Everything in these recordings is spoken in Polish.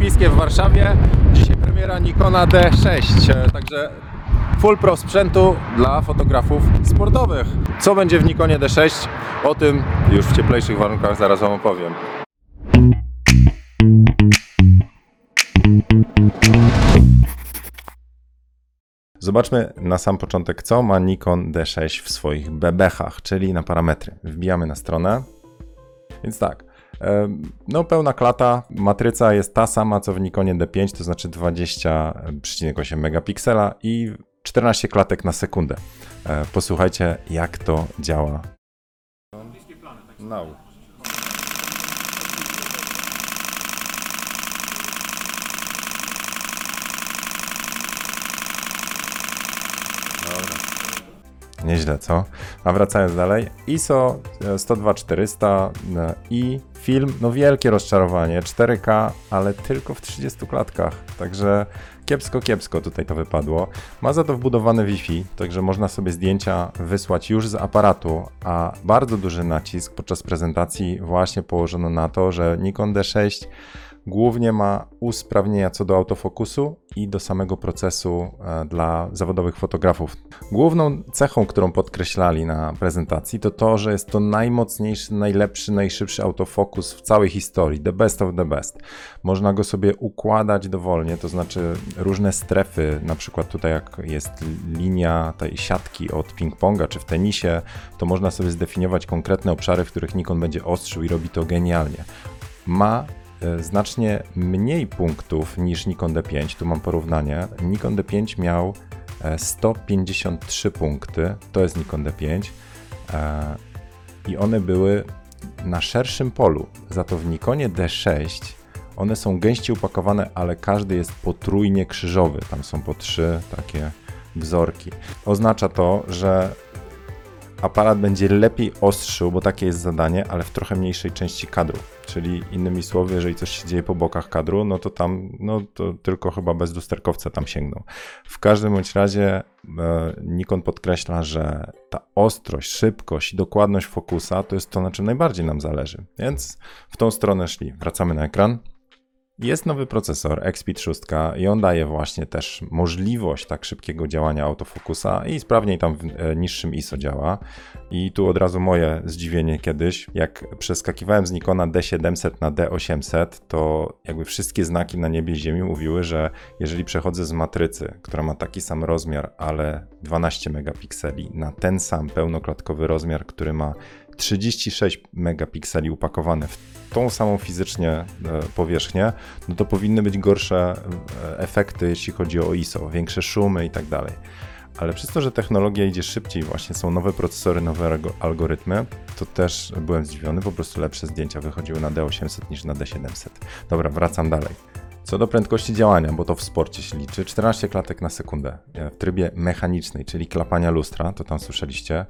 Lotniskiem w Warszawie. Dzisiaj premiera Nikona D6, e, także full pro sprzętu dla fotografów sportowych. Co będzie w Nikonie D6? O tym już w cieplejszych warunkach zaraz Wam opowiem. Zobaczmy na sam początek, co ma Nikon D6 w swoich bebechach, czyli na parametry. Wbijamy na stronę. Więc tak, no pełna klata, matryca jest ta sama co w Nikonie D5, to znaczy 20,8 megapiksela i 14 klatek na sekundę. E, Posłuchajcie, jak to działa. No. Nieźle, co? A wracając dalej, ISO e, 102-400 e, i film, no wielkie rozczarowanie, 4K, ale tylko w 30 klatkach, także kiepsko, kiepsko tutaj to wypadło. Ma za to wbudowane Wi-Fi, także można sobie zdjęcia wysłać już z aparatu, a bardzo duży nacisk podczas prezentacji właśnie położono na to, że Nikon D6 głównie ma usprawnienia co do autofokusu i do samego procesu e, dla zawodowych fotografów. Główną cechą, którą podkreślali na prezentacji, to to, że jest to najmocniejszy, najlepszy, najszybszy autofokus w całej historii. The best of the best. Można go sobie układać dowolnie, to znaczy różne strefy, na przykład tutaj jak jest linia tej siatki od ping-ponga czy w tenisie, to można sobie zdefiniować konkretne obszary, w których Nikon będzie ostrzył i robi to genialnie. Ma znacznie mniej punktów niż Nikon D5. Tu mam porównanie. Nikon D5 miał e, 153 punkty, to jest Nikon D5 e, i one były na szerszym polu. Za to w Nikonie D6 one są gęściej upakowane, ale każdy jest potrójnie krzyżowy. Tam są po trzy takie wzorki. Oznacza to, że aparat będzie lepiej ostrzył, bo takie jest zadanie, ale w trochę mniejszej części kadru. Czyli innymi słowy, jeżeli coś się dzieje po bokach kadru, no to tam, no to tylko chyba bez lusterkowca tam sięgną. W każdym bądź razie e, Nikon podkreśla, że ta ostrość, szybkość i dokładność fokusa to jest to, na czym najbardziej nam zależy. Więc w tą stronę szli. Wracamy na ekran. Jest nowy procesor Xpeed 6 i on daje właśnie też możliwość tak szybkiego działania autofokusa i sprawniej tam w e, niższym ISO działa. I tu od razu moje zdziwienie kiedyś, jak przeskakiwałem z Nikona D700 na D800, to jakby wszystkie znaki na niebie i ziemi mówiły, że jeżeli przechodzę z matrycy, która ma taki sam rozmiar, ale 12 megapikseli, na ten sam pełnoklatkowy rozmiar, który ma 36 megapikseli upakowane w tą samą fizycznie e, powierzchnię, no to powinny być gorsze e, efekty, jeśli chodzi o ISO, większe szumy i tak dalej. Ale przez to, że technologia idzie szybciej, właśnie są nowe procesory, nowe algo- algorytmy, to też byłem zdziwiony, po prostu lepsze zdjęcia wychodziły na D800 niż na D700. Dobra, wracam dalej. Co do prędkości działania, bo to w sporcie się liczy, 14 klatek na sekundę e, w trybie mechanicznej, czyli klapania lustra, to tam słyszeliście.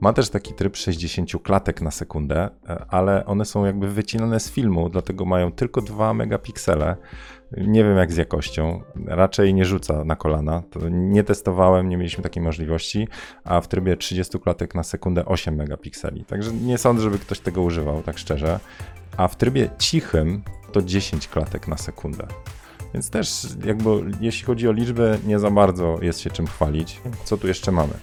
Ma też taki tryb 60 klatek na sekundę, e, ale one są jakby wycinane z filmu, dlatego mają tylko 2 megapiksele. Nie wiem jak z jakością, raczej nie rzuca na kolana. Nie testowałem, nie mieliśmy takiej możliwości, a w trybie 30 klatek na sekundę 8 megapikseli. Także nie sądzę, żeby ktoś tego używał, tak szczerze. A w trybie cichym to 10 klatek na sekundę. Więc też jakby jeśli chodzi o liczby, nie za bardzo jest się czym chwalić. Co tu jeszcze mamy?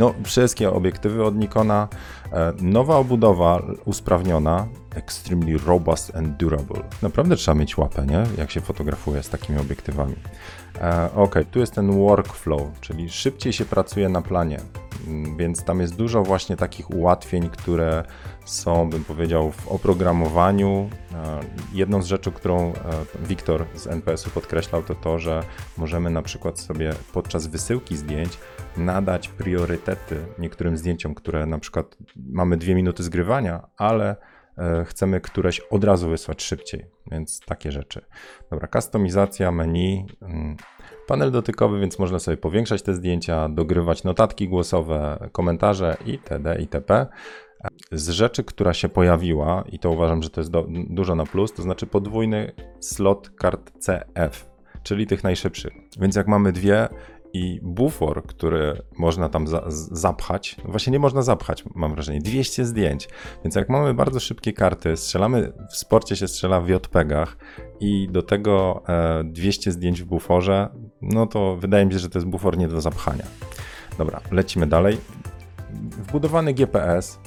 No, wszystkie obiektywy od Nikona. E, Nowa obudowa usprawniona. Extremely robust and durable. Naprawdę trzeba mieć łapę, nie? Jak się fotografuje z takimi obiektywami. E, ok, tu jest ten workflow, czyli szybciej się pracuje na planie. Więc tam jest dużo właśnie takich ułatwień, które są, bym powiedział, w oprogramowaniu. E, Jedną z rzeczy, którą e, Wiktor z NPS-u podkreślał, to to, że możemy na przykład sobie podczas wysyłki zdjęć nadać priorytety niektórym zdjęciom, które na przykład mamy dwie minuty zgrywania, ale e, chcemy któreś od razu wysłać szybciej, więc takie rzeczy. Dobra, kustomizacja menu, mm, panel dotykowy, więc można sobie powiększać te zdjęcia, dogrywać notatki głosowe, komentarze itd. itp. Z rzeczy, która się pojawiła, i to uważam, że to jest do, dużo na plus, to znaczy podwójny slot kart CF, czyli tych najszybszych. Więc jak mamy dwie i bufor, który można tam za zapchać, właśnie nie można zapchać, mam wrażenie, 200 zdjęć. Więc jak mamy bardzo szybkie karty, strzelamy, w sporcie się strzela w JPEGach i do tego e, 200 zdjęć w buforze, no to wydaje mi się, że to jest bufor nie do zapchania. Dobra, lecimy dalej. Wbudowany GPS,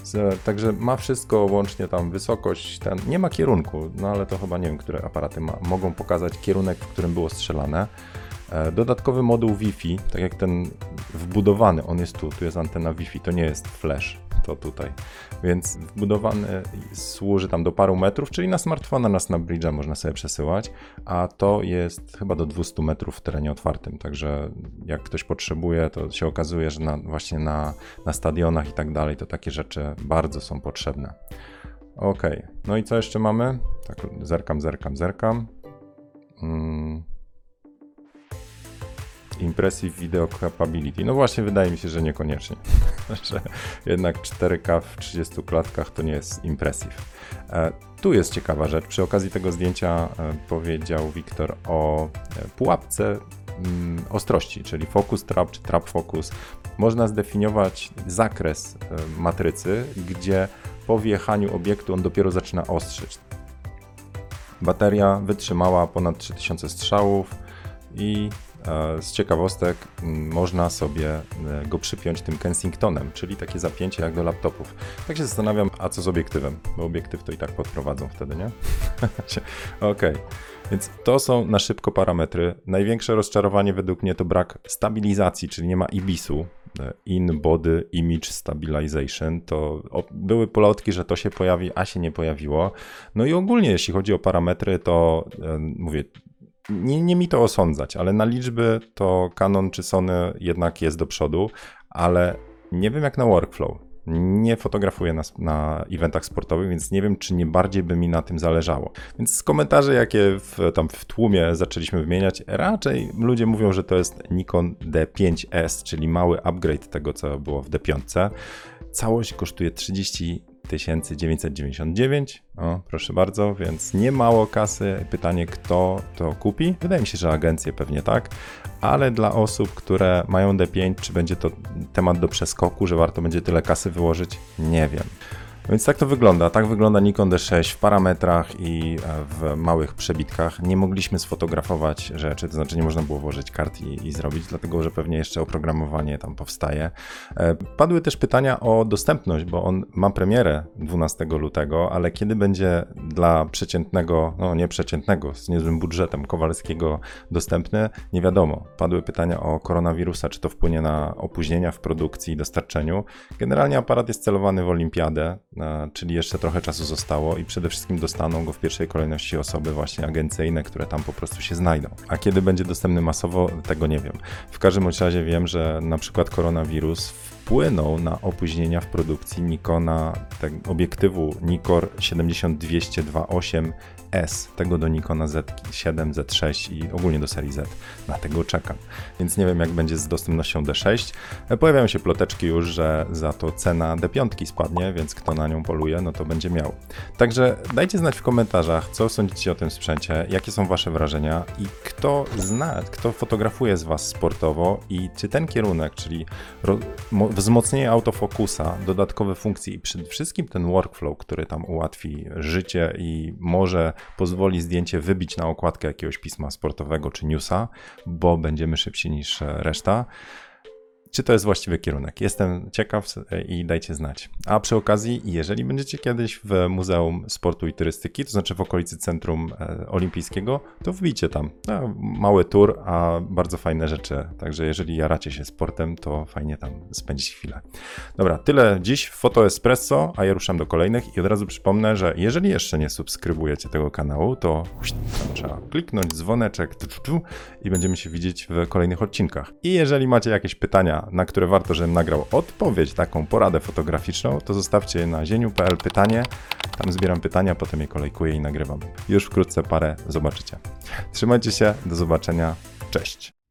także ma wszystko łącznie tam wysokość, ten, nie ma kierunku, no ale to chyba nie wiem, które aparaty ma, mogą pokazać kierunek, w którym było strzelane. E, dodatkowy moduł Wi-Fi, tak jak ten wbudowany, on jest tu, tu jest antena Wi-Fi, to nie jest flash, to tutaj. Więc wbudowany służy tam do paru metrów, czyli na smartfona, na Snapbridge'a można sobie przesyłać, a to jest chyba do 200 metrów w terenie otwartym, także jak ktoś potrzebuje, to się okazuje, że na, właśnie na, na stadionach i tak dalej, to takie rzeczy bardzo są potrzebne. Ok, no i co jeszcze mamy? Tak, zerkam, zerkam, zerkam. Hmm. Impressive Video Capability. No właśnie, wydaje mi się, że niekoniecznie. że jednak 4K w 30 klatkach to nie jest impressive. E, tu jest ciekawa rzecz. Przy okazji tego zdjęcia e, powiedział Wiktor o e, pułapce mm, ostrości, czyli focus trap czy trap focus. Można zdefiniować zakres matrycy, gdzie po wjechaniu obiektu on dopiero zaczyna ostrzyć. Bateria wytrzymała ponad 3000 strzałów i z ciekawostek można sobie e, go przypiąć tym Kensingtonem, czyli takie zapięcie jak do laptopów. Tak się zastanawiam, a co z obiektywem? Bo obiektyw to i tak podprowadzą wtedy, nie? Okay. Więc to są na szybko parametry. Największe rozczarowanie według mnie to brak stabilizacji, czyli nie ma IBIS-u, e, In Body Image Stabilization. To były polotki, że to się pojawi, a się nie pojawiło. No i ogólnie, jeśli chodzi o parametry, to e, mówię, nie, nie mi to osądzać, ale na liczby to Canon czy Sony jednak jest do przodu, ale nie wiem jak na workflow. Nie fotografuję na, na eventach sportowych, więc nie wiem, czy nie bardziej by mi na tym zależało. Więc z komentarzy, jakie w, tam w tłumie zaczęliśmy wymieniać, raczej ludzie mówią, że to jest Nikon D5S, czyli mały upgrade tego, co było w D5. Całość kosztuje 30 1999. O, proszę bardzo, więc nie mało kasy. Pytanie, kto to kupi? Wydaje mi się, że agencje pewnie tak, ale dla osób, które mają D5, czy będzie to temat do przeskoku, że warto będzie tyle kasy wyłożyć? Nie wiem. Więc tak to wygląda. Tak wygląda Nikon D6 w parametrach i e, w małych przebitkach. Nie mogliśmy sfotografować rzeczy, to znaczy nie można było włożyć kart i, i zrobić, dlatego że pewnie jeszcze oprogramowanie tam powstaje. E, padły też pytania o dostępność, bo on ma premierę 12 lutego, ale kiedy będzie dla przeciętnego, no nie przeciętnego, z niezłym budżetem Kowalskiego dostępny, nie wiadomo. Padły pytania o koronawirusa, czy to wpłynie na opóźnienia w produkcji i dostarczeniu. Generalnie aparat jest celowany w olimpiadę, czyli jeszcze trochę czasu zostało i przede wszystkim dostaną go w pierwszej kolejności osoby właśnie agencyjne, które tam po prostu się znajdą. A kiedy będzie dostępny masowo, tego nie wiem. W każdym razie wiem, że na przykład koronawirus wpłynął na opóźnienia w produkcji Nikona, obiektywu Nikor 70-200-2.8 S, tego do Nikona Z7, Z6 i ogólnie do serii Z. Dlatego czekam. Więc nie wiem, jak będzie z dostępnością D6. E, pojawiają się ploteczki już, że za to cena D5 spadnie, więc kto na nią poluje, no to będzie miał. Także dajcie znać w komentarzach, co sądzicie o tym sprzęcie, jakie są Wasze wrażenia i kto zna, kto fotografuje z Was sportowo i czy ten kierunek, czyli wzmocnienie autofokusa, dodatkowe funkcje i przede wszystkim ten workflow, który tam ułatwi życie i może pozwoli zdjęcie wybić na okładkę jakiegoś pisma sportowego czy newsa, bo będziemy szybsi niż reszta czy to jest właściwy kierunek. Jestem ciekaw i dajcie znać. A przy okazji, jeżeli będziecie kiedyś w Muzeum Sportu i Turystyki, to znaczy w okolicy Centrum e, Olimpijskiego, to wbijcie tam. No, mały tour, a bardzo fajne rzeczy. Także jeżeli jaracie się sportem, to fajnie tam spędzić chwilę. Dobra, tyle dziś Foto Espresso, a ja ruszam do kolejnych i od razu przypomnę, że jeżeli jeszcze nie subskrybujecie tego kanału, to trzeba kliknąć dzwoneczek i będziemy się widzieć w kolejnych odcinkach. I jeżeli macie jakieś pytania na które warto, żebym nagrał odpowiedź, taką poradę fotograficzną, to zostawcie je na zieniu.pl pytanie. Tam zbieram pytania, potem je kolejkuję i nagrywam. Już wkrótce parę zobaczycie. Trzymajcie się, do zobaczenia. Cześć.